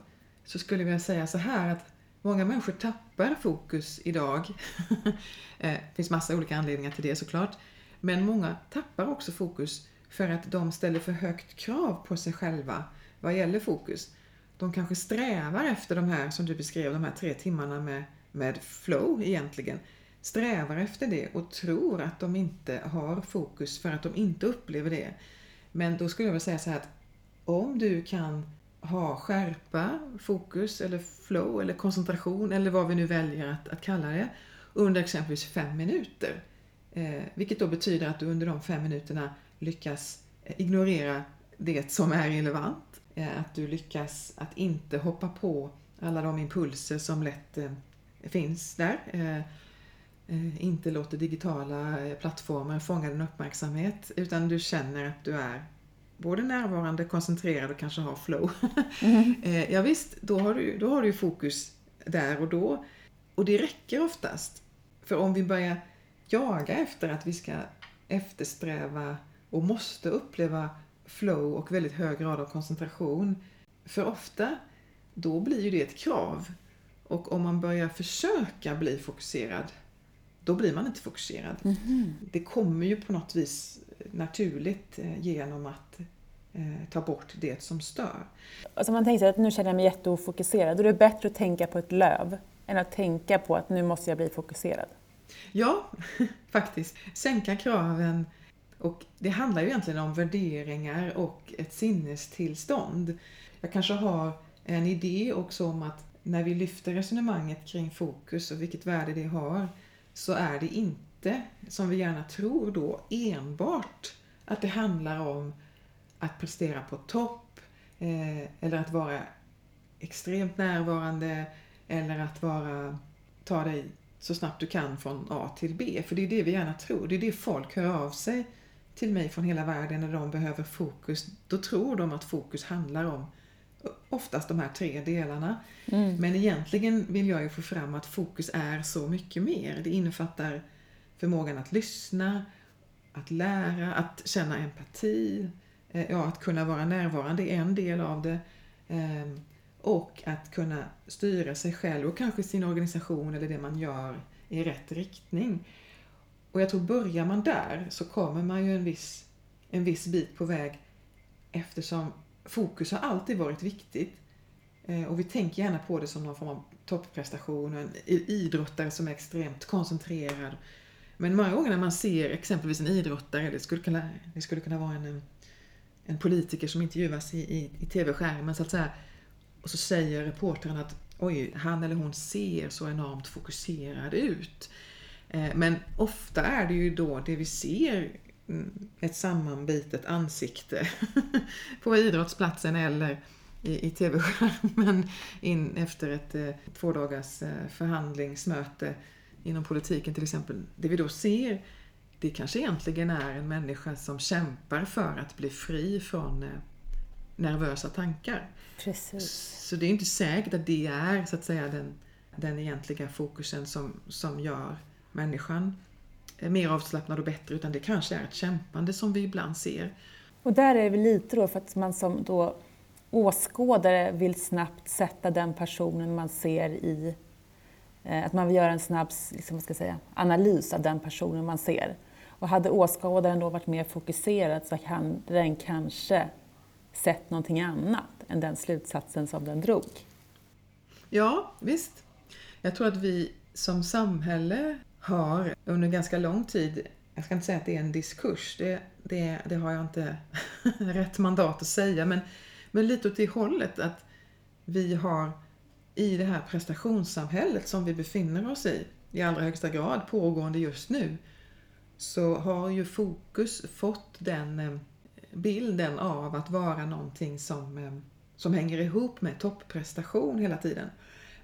så skulle jag säga så här att många människor tappar fokus idag. <laughs> Eh, det finns massa olika anledningar till det såklart. Men många tappar också fokus för att de ställer för högt krav på sig själva vad gäller fokus. De kanske strävar efter de här, som du beskrev, de här tre timmarna med, med flow egentligen. Strävar efter det och tror att de inte har fokus för att de inte upplever det. Men då skulle jag vilja säga så här att om du kan ha skärpa, fokus eller flow eller koncentration eller vad vi nu väljer att, att kalla det under exempelvis fem minuter. Eh, vilket då betyder att du under de fem minuterna lyckas eh, ignorera det som är relevant. Eh, att du lyckas att inte hoppa på alla de impulser som lätt eh, finns där. Eh, inte låter digitala plattformar fånga din uppmärksamhet utan du känner att du är både närvarande, koncentrerad och kanske har flow. Mm. <laughs> ja, visst, då har, du, då har du fokus där och då. Och det räcker oftast. För om vi börjar jaga efter att vi ska eftersträva och måste uppleva flow och väldigt hög grad av koncentration för ofta, då blir ju det ett krav. Och om man börjar försöka bli fokuserad, då blir man inte fokuserad. Mm. Det kommer ju på något vis naturligt eh, genom att eh, ta bort det som stör. Alltså man tänker sig att nu känner jag mig jätteofokuserad, då är det bättre att tänka på ett löv än att tänka på att nu måste jag bli fokuserad. Ja, <laughs> faktiskt. Sänka kraven. Och det handlar ju egentligen om värderingar och ett sinnestillstånd. Jag kanske har en idé också om att när vi lyfter resonemanget kring fokus och vilket värde det har så är det inte, som vi gärna tror då, enbart att det handlar om att prestera på topp eh, eller att vara extremt närvarande eller att vara, ta dig så snabbt du kan från A till B. För det är det vi gärna tror. Det är det folk hör av sig till mig från hela världen när de behöver fokus. Då tror de att fokus handlar om oftast de här tre delarna. Mm. Men egentligen vill jag ju få fram att fokus är så mycket mer. Det innefattar förmågan att lyssna, att lära, att känna empati, eh, ja, att kunna vara närvarande är en del av det. Ehm, och att kunna styra sig själv och kanske sin organisation eller det man gör i rätt riktning. Och jag tror börjar man där så kommer man ju en viss, en viss bit på väg eftersom fokus har alltid varit viktigt. Eh, och vi tänker gärna på det som någon form av topprestation och en idrottare som är extremt koncentrerad. Men många gånger när man ser exempelvis en idrottare, det skulle kunna, det skulle kunna vara en, en politiker som intervjuas i, i, i TV-skärmen så att säga, och så säger reportern att oj, han eller hon ser så enormt fokuserad ut. Eh, men ofta är det ju då det vi ser mm, ett sammanbitet ansikte <laughs> på idrottsplatsen eller i, i TV-skärmen in efter ett eh, två dagars eh, förhandlingsmöte inom politiken till exempel. Det vi då ser, det kanske egentligen är en människa som kämpar för att bli fri från eh, nervösa tankar. Precis. Så det är inte säkert att det är så att säga den, den egentliga fokusen som, som gör människan mer avslappnad och bättre utan det kanske är ett kämpande som vi ibland ser. Och där är det lite då för att man som då åskådare vill snabbt sätta den personen man ser i... Eh, att man vill göra en snabb liksom, ska säga, analys av den personen man ser. Och hade åskådaren då varit mer fokuserad så hade den kanske sett någonting annat än den slutsatsen som den drog. Ja, visst. Jag tror att vi som samhälle har under ganska lång tid, jag ska inte säga att det är en diskurs, det, det, det har jag inte <laughs> rätt mandat att säga, men, men lite åt det hållet att vi har i det här prestationssamhället som vi befinner oss i, i allra högsta grad pågående just nu, så har ju fokus fått den eh, bilden av att vara någonting som, eh, som hänger ihop med topprestation hela tiden.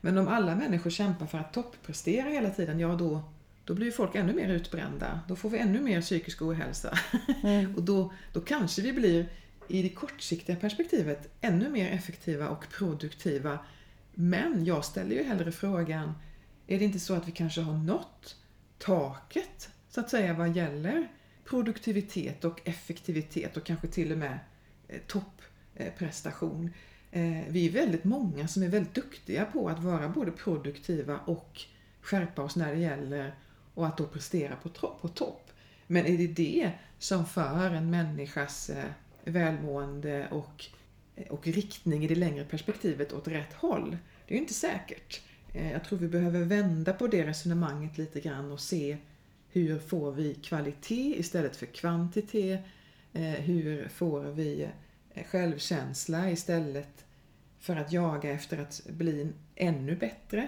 Men om alla människor kämpar för att topprestera hela tiden, ja då, då blir folk ännu mer utbrända. Då får vi ännu mer psykisk ohälsa. Mm. <laughs> och då, då kanske vi blir, i det kortsiktiga perspektivet, ännu mer effektiva och produktiva. Men jag ställer ju hellre frågan, är det inte så att vi kanske har nått taket så att säga vad gäller produktivitet och effektivitet och kanske till och med eh, topprestation. Eh, vi är väldigt många som är väldigt duktiga på att vara både produktiva och skärpa oss när det gäller och att då prestera på, på topp. Men är det det som för en människas eh, välmående och, eh, och riktning i det längre perspektivet åt rätt håll? Det är ju inte säkert. Eh, jag tror vi behöver vända på det resonemanget lite grann och se hur får vi kvalitet istället för kvantitet? Hur får vi självkänsla istället för att jaga efter att bli ännu bättre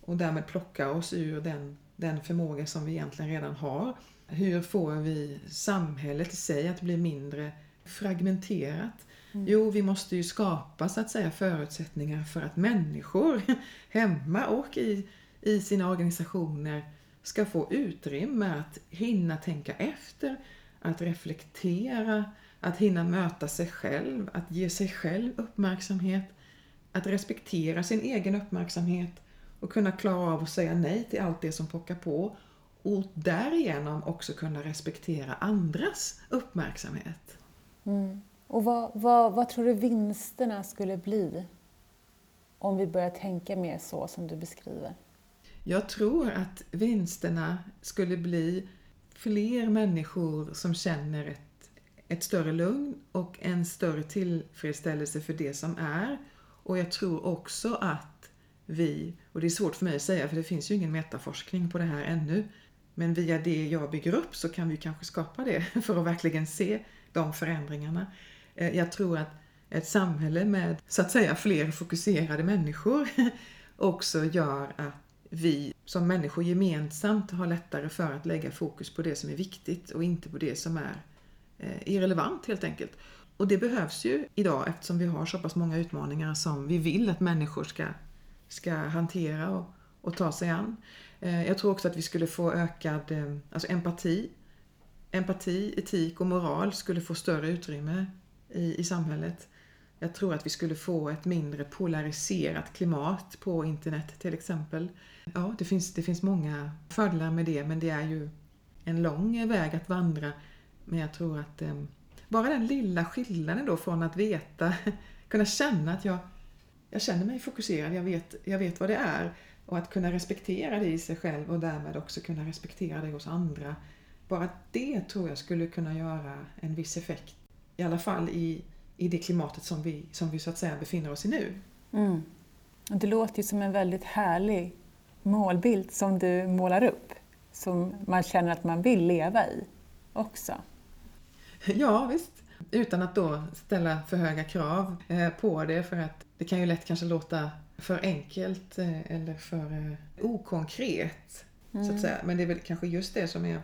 och därmed plocka oss ur den, den förmåga som vi egentligen redan har. Hur får vi samhället i sig att bli mindre fragmenterat? Mm. Jo, vi måste ju skapa så att säga förutsättningar för att människor <laughs> hemma och i, i sina organisationer ska få utrymme att hinna tänka efter, att reflektera, att hinna möta sig själv, att ge sig själv uppmärksamhet, att respektera sin egen uppmärksamhet och kunna klara av att säga nej till allt det som pockar på och därigenom också kunna respektera andras uppmärksamhet. Mm. Och vad, vad, vad tror du vinsterna skulle bli om vi börjar tänka mer så som du beskriver? Jag tror att vinsterna skulle bli fler människor som känner ett ett större lugn och en större tillfredsställelse för det som är. Och jag tror också att vi, och det är svårt för mig att säga för det finns ju ingen metaforskning på det här ännu, men via det jag bygger upp så kan vi kanske skapa det <laughs> för att verkligen se de förändringarna. Eh, jag tror att ett samhälle med så att säga fler fokuserade människor <laughs> också gör att vi som människor gemensamt har lättare för att lägga fokus på det som är viktigt och inte på det som är eh, irrelevant helt enkelt. Och det behövs ju idag eftersom vi har så pass många utmaningar som vi vill att människor ska, ska hantera och, och ta sig an. Eh, jag tror också att vi skulle få ökad eh, alltså empati. Empati, etik och moral skulle få större utrymme i, i samhället. Jag tror att vi skulle få ett mindre polariserat klimat på internet till exempel. Ja, det finns, det finns många fördelar med det men det är ju en lång väg att vandra men jag tror att eh, bara den lilla skillnaden då från att veta, <laughs> kunna känna att jag, jag känner mig fokuserad, jag vet, jag vet vad det är och att kunna respektera det i sig själv och därmed också kunna respektera det hos andra. Bara det tror jag skulle kunna göra en viss effekt, i alla fall i, i det klimatet som vi, som vi så att säga befinner oss i nu. Mm. Det låter ju som en väldigt härlig målbild som du målar upp, som man känner att man vill leva i också. Ja, visst. Utan att då ställa för höga krav eh, på det för att det kan ju lätt kanske låta för enkelt eh, eller för eh, okonkret. Mm. Så att mm. säga. Men det är väl kanske just det som är...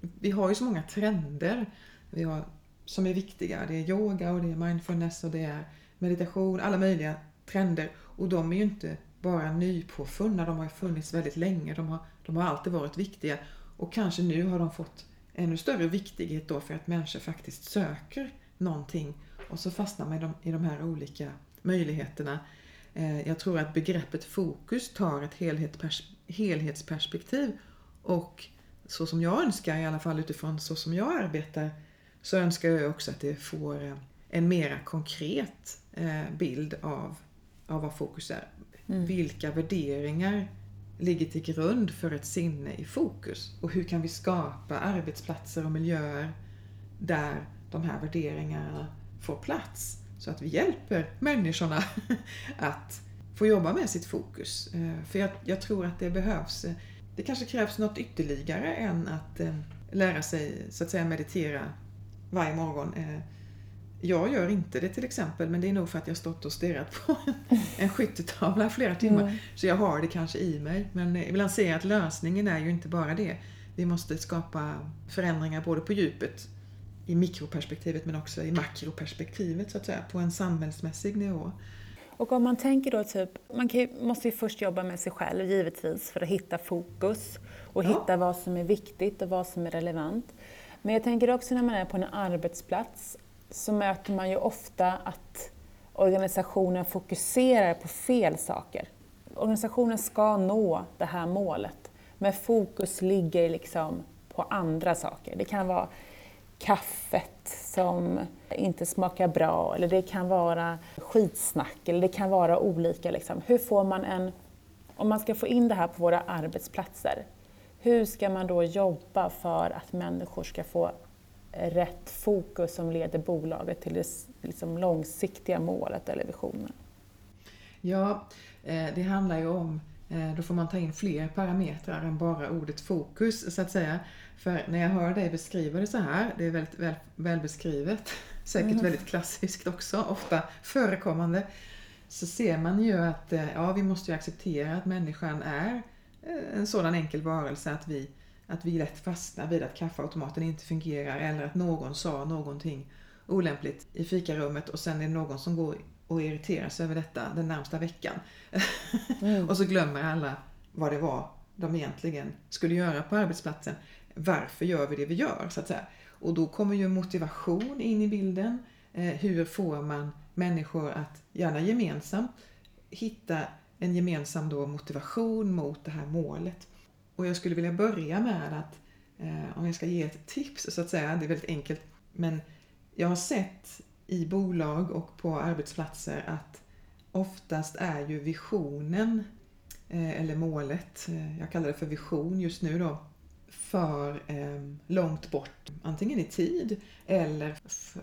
Vi har ju så många trender vi har, som är viktiga. Det är yoga och det är mindfulness och det är meditation, alla möjliga trender. Och de är ju inte bara nypåfunna, de har ju funnits väldigt länge. De har, de har alltid varit viktiga. Och kanske nu har de fått ännu större viktighet då för att människor faktiskt söker någonting och så fastnar man i de, i de här olika möjligheterna. Eh, jag tror att begreppet fokus tar ett helhetsperspektiv och så som jag önskar, i alla fall utifrån så som jag arbetar, så önskar jag också att det får en mera konkret eh, bild av, av vad fokus är. Mm. Vilka värderingar ligger till grund för ett sinne i fokus. Och hur kan vi skapa arbetsplatser och miljöer där de här värderingarna får plats. Så att vi hjälper människorna <laughs> att få jobba med sitt fokus. Eh, för jag, jag, tror att det behövs. Eh, det kanske krävs något ytterligare än att eh, lära sig så att säga meditera varje morgon. Jag gör inte det till exempel, men det är nog för att jag stått och stirrat på en skyttetavla flera timmar. Mm. Så jag har det kanske i mig. Men ibland ser jag att lösningen är ju inte bara det. Vi måste skapa förändringar både på djupet, i mikroperspektivet, men också i makroperspektivet så att säga, på en samhällsmässig nivå. Och om man tänker då typ, man kan, måste ju först jobba med sig själv givetvis för att hitta fokus och ja. hitta vad som är viktigt och vad som är relevant. Men jag tänker också när man är på en arbetsplats så möter man ju ofta att organisationen fokuserar på fel saker. organisationen ska nå det här målet, men fokus ligger liksom på andra saker. Det kan vara kaffet som inte smakar bra, eller det kan vara skitsnack, eller det kan vara olika. Liksom. Hur får man en... Om man ska få in det här på våra arbetsplatser, hur ska man då jobba för att människor ska få rätt fokus som leder bolaget till det liksom långsiktiga målet eller visionen? Ja, eh, det handlar ju om, eh, då får man ta in fler parametrar än bara ordet fokus så att säga. För när jag hör dig beskriva det så här, det är väldigt väl, välbeskrivet, <laughs> säkert mm. väldigt klassiskt också, ofta förekommande, så ser man ju att eh, ja, vi måste ju acceptera att människan är en sådan enkel varelse att vi, att vi lätt fastnar vid att kaffeautomaten inte fungerar eller att någon sa någonting olämpligt i fikarummet och sen är det någon som går och irriterar sig över detta den närmsta veckan. Mm. <laughs> och så glömmer alla vad det var de egentligen skulle göra på arbetsplatsen. Varför gör vi det vi gör? så att säga. Och då kommer ju motivation in i bilden. Eh, hur får man människor att, gärna gemensamt, hitta en gemensam då motivation mot det här målet. Och jag skulle vilja börja med att, eh, om jag ska ge ett tips så att säga, det är väldigt enkelt, men jag har sett i bolag och på arbetsplatser att oftast är ju visionen, eh, eller målet, eh, jag kallar det för vision just nu då, för eh, långt bort, antingen i tid eller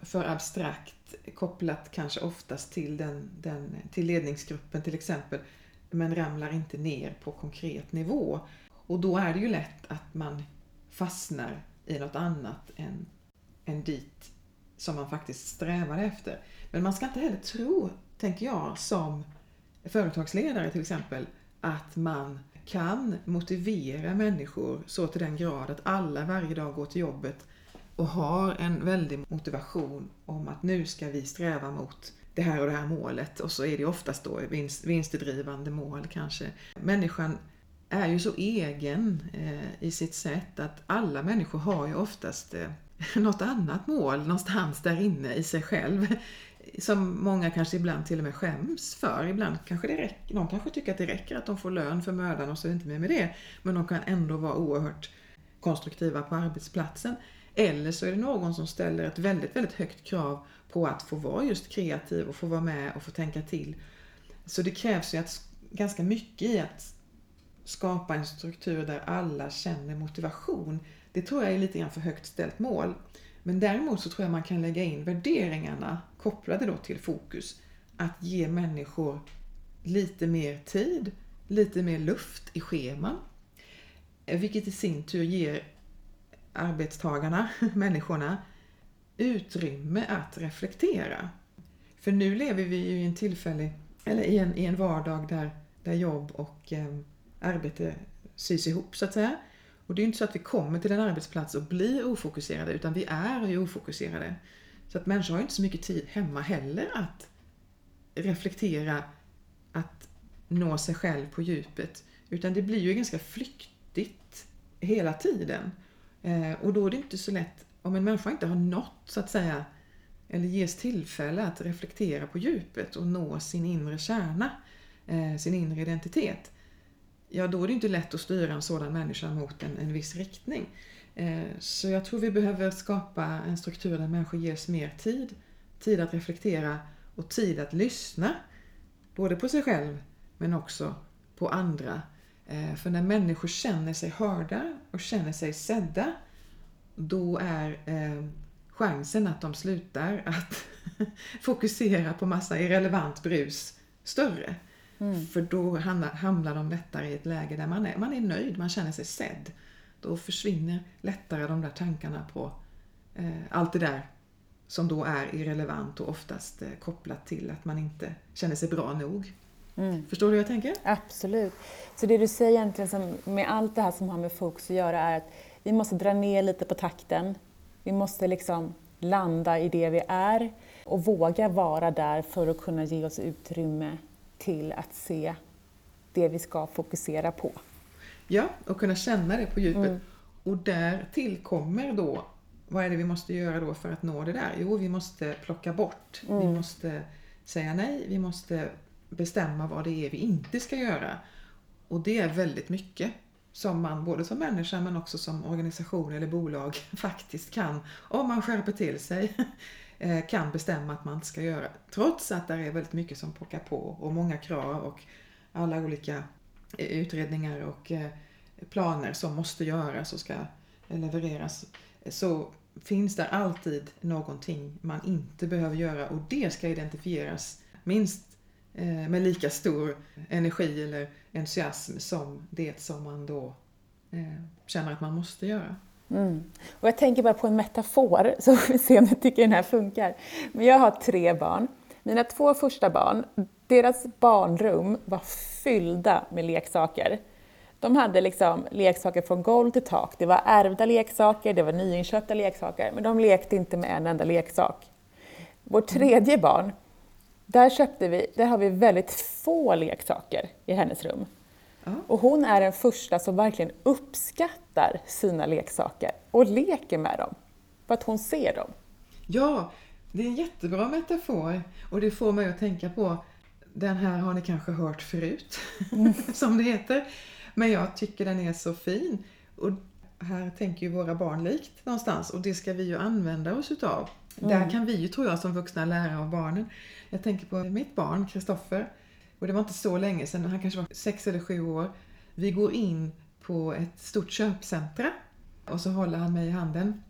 för abstrakt kopplat kanske oftast till, den, den, till ledningsgruppen till exempel men ramlar inte ner på konkret nivå. Och då är det ju lätt att man fastnar i något annat än, än dit som man faktiskt strävar efter. Men man ska inte heller tro, tänker jag, som företagsledare till exempel, att man kan motivera människor så till den grad att alla varje dag går till jobbet och har en väldig motivation om att nu ska vi sträva mot det här och det här målet och så är det oftast då vinst, vinstdrivande mål kanske. Människan är ju så egen eh, i sitt sätt att alla människor har ju oftast eh, <laughs> något annat mål någonstans där inne i sig själv. Som många kanske ibland till och med skäms för. Ibland kanske det räcker, de kanske tycker att det räcker att de får lön för mödan och så är det inte mer med det. Men de kan ändå vara oerhört konstruktiva på arbetsplatsen. Eller så är det någon som ställer ett väldigt, väldigt högt krav på att få vara just kreativ och få vara med och få tänka till. Så det krävs ju att, ganska mycket i att skapa en struktur där alla känner motivation. Det tror jag är lite grann för högt ställt mål. Men däremot så tror jag man kan lägga in värderingarna kopplade då till fokus. Att ge människor lite mer tid, lite mer luft i scheman. Vilket i sin tur ger arbetstagarna, <laughs> människorna, utrymme att reflektera. För nu lever vi ju i en tillfällig, eller i en, i en vardag där, där jobb och eh, arbete sys ihop så att säga. Och det är inte så att vi kommer till en arbetsplats och blir ofokuserade utan vi är ju ofokuserade. Så att människor har inte så mycket tid hemma heller att reflektera, att nå sig själv på djupet. Utan det blir ju ganska flyktigt hela tiden. Eh, och då är det inte så lätt, om en människa inte har nått så att säga, eller ges tillfälle att reflektera på djupet och nå sin inre kärna, eh, sin inre identitet, ja då är det inte lätt att styra en sådan människa mot en, en viss riktning. Eh, så jag tror vi behöver skapa en struktur där människor ges mer tid, tid att reflektera och tid att lyssna. Både på sig själv men också på andra eh, för när människor känner sig hörda och känner sig sedda, då är eh, chansen att de slutar att <laughs> fokusera på massa irrelevant brus större. Mm. För då hamnar, de lättare i ett läge där man är, man är nöjd, man känner sig sedd. Då försvinner lättare de där tankarna på eh, allt det där som då är irrelevant och oftast eh, kopplat till att man inte känner sig bra nog. Mm. Förstår du hur jag tänker? Absolut. Så det du säger egentligen som, med allt det här som har med fokus att göra är att vi måste dra ner lite på takten. Vi måste liksom landa i det vi är och våga vara där för att kunna ge oss utrymme till att se det vi ska fokusera på. Ja, och kunna känna det på djupet. Mm. Och där tillkommer då, vad är det vi måste göra då för att nå det där? Jo, vi måste plocka bort. Mm. Vi måste säga nej, vi måste bestämma vad det är vi inte ska göra. Och det är väldigt mycket som man både som människa men också som organisation eller bolag <laughs> faktiskt kan, om man skärper till sig, Eh, kan bestämma att man inte ska göra. Trots att det är väldigt mycket som pockar på och många krav och alla olika eh, utredningar och eh, planer som måste göras och ska levereras så finns det alltid någonting man inte behöver göra och det ska identifieras minst med lika stor energi eller entusiasm som det som man då känner att man måste göra. Mm. Och jag tänker bara på en metafor, så får vi se om ni tycker den här funkar. Men jag har tre barn. Mina två första barn, deras barnrum var fyllda med leksaker. De hade liksom leksaker från golv till tak. Det var ärvda leksaker, det var nyinköpta leksaker, men de lekte inte med en enda leksak. Vårt tredje barn, där, köpte vi, där har vi väldigt få leksaker i hennes rum. Och hon är den första som verkligen uppskattar sina leksaker och leker med dem, för att hon ser dem. Ja, det är en jättebra metafor och det får mig att tänka på den här har ni kanske hört förut, mm. <laughs> som det heter. Men jag tycker den är så fin. Och här tänker ju våra barn likt någonstans och det ska vi ju använda oss utav. Mm. Där kan vi ju, tror jag, som vuxna lära av barnen. Jag tänker på mitt barn, Kristoffer. Och det var inte så länge sedan, han kanske var sex eller sju år. Vi går in på ett stort köpcentra och så håller han mig i handen.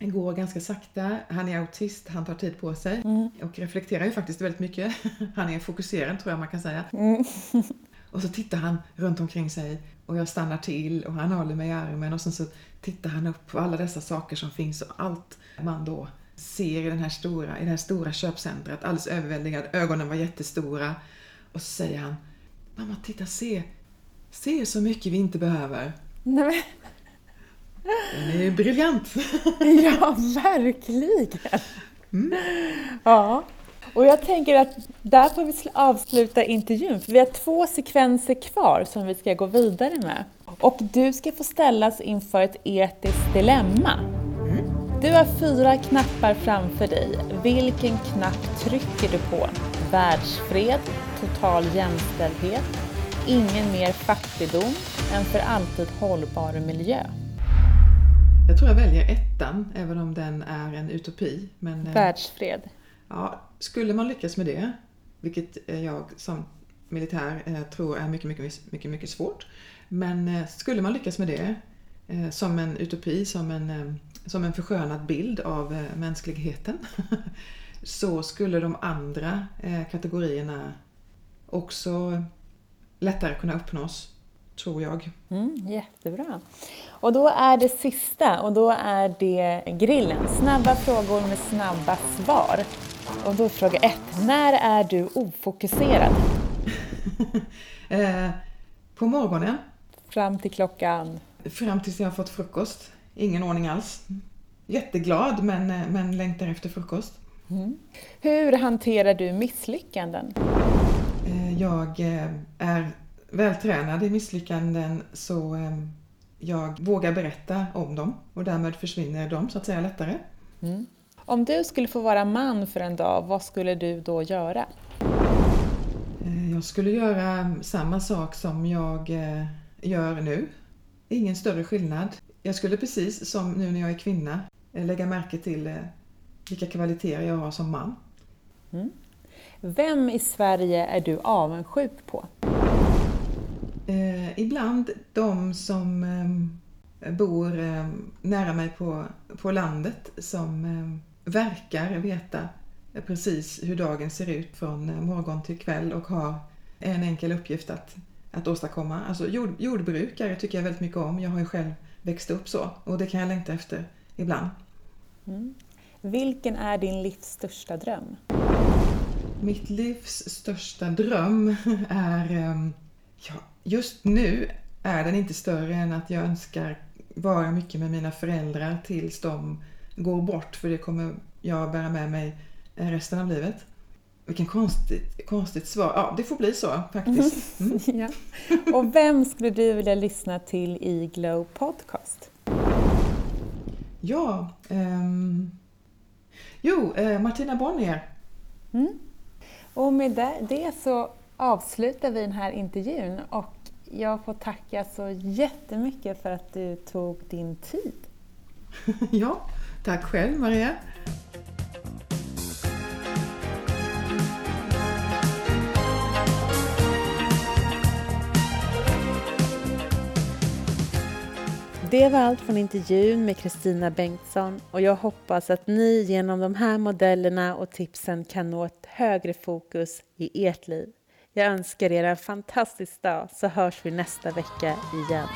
Han går ganska sakta, han är autist, han tar tid på sig mm. och reflekterar ju faktiskt väldigt mycket. <laughs> Han är fokuserad tror jag man kan säga. Mm. <laughs> Och så tittar han runt omkring sig och jag stannar till och han håller mig i armen och sen så tittar han upp på alla dessa saker som finns och allt man då ser i, den här stora, i det här stora köpcentret. Alldeles överväldigad. Ögonen var jättestora. Och så säger han Mamma, titta, se! Se så mycket vi inte behöver. Nej. Den är ju briljant! <laughs> ja, verkligen! Mm. Ja. Och jag tänker att där får vi avsluta intervjun, för vi har två sekvenser kvar som vi ska gå vidare med. Och du ska få ställas inför ett etiskt dilemma. Mm. Du har fyra knappar framför dig. Vilken knapp trycker du på? Världsfred, total jämställdhet, ingen mer fattigdom, en för alltid hållbar miljö. Jag tror jag väljer ettan, även om den är en utopi. Men, eh, Världsfred. Ja, skulle man lyckas med det, vilket jag som militär eh, tror är mycket, mycket, mycket, mycket svårt. Men eh, skulle man lyckas med det som en utopi, som en, som en förskönad bild av mänskligheten <laughs> så skulle de andra kategorierna också lättare kunna uppnås, tror jag. Mm, jättebra. Och då är det sista och då är det grillen. Snabba frågor med snabba svar. Och då fråga ett. När är du ofokuserad? <laughs> eh, på morgonen. Fram till klockan? Fram tills jag har fått frukost. Ingen ordning alls. Jätteglad men, eh, men längtar efter frukost. Mm. Hur hanterar du misslyckanden? Eh, jag eh, är vältränad i misslyckanden så jag vågar berätta om dem och därmed försvinner de så att säga lättare. Mm. Om du skulle få vara man för en dag, vad skulle du då göra? Jag skulle göra samma sak som jag gör nu. Ingen större skillnad. Jag skulle precis som nu när jag är kvinna lägga märke till vilka kvaliteter jag har som man. Mm. Vem i Sverige är du avundsjuk på? Eh, ibland de som eh, bor eh, nära mig på, på landet som eh, verkar veta precis hur dagen ser ut från eh, morgon till kväll och har en enkel uppgift att, att åstadkomma. Alltså jord, jordbrukare tycker jag väldigt mycket om. Jag har ju själv växt upp så och det kan jag längta efter ibland. Mm. Vilken är din livs största dröm? Mitt livs största dröm är... Ehm, ja, just nu är den inte större än att jag önskar vara mycket med mina föräldrar tills de går bort, för det kommer jag bära med mig resten av livet. Vilken konstigt, konstigt svar. Ja, det får bli så faktiskt. Mm. <laughs> ja. Och vem skulle du vilja lyssna till i Glow Podcast? Ja, um, jo, eh, Martina Bonnier. Mm. Och med det, det så avslutar vi den här intervjun och jag får tacka så jättemycket för att du tog din tid. <laughs> ja, tack själv Maria. Det var allt från intervjun med Kristina Bengtsson och jag hoppas att ni genom de här modellerna och tipsen kan nå ett högre fokus i ert liv. Jag önskar er en fantastisk dag så hörs vi nästa vecka igen.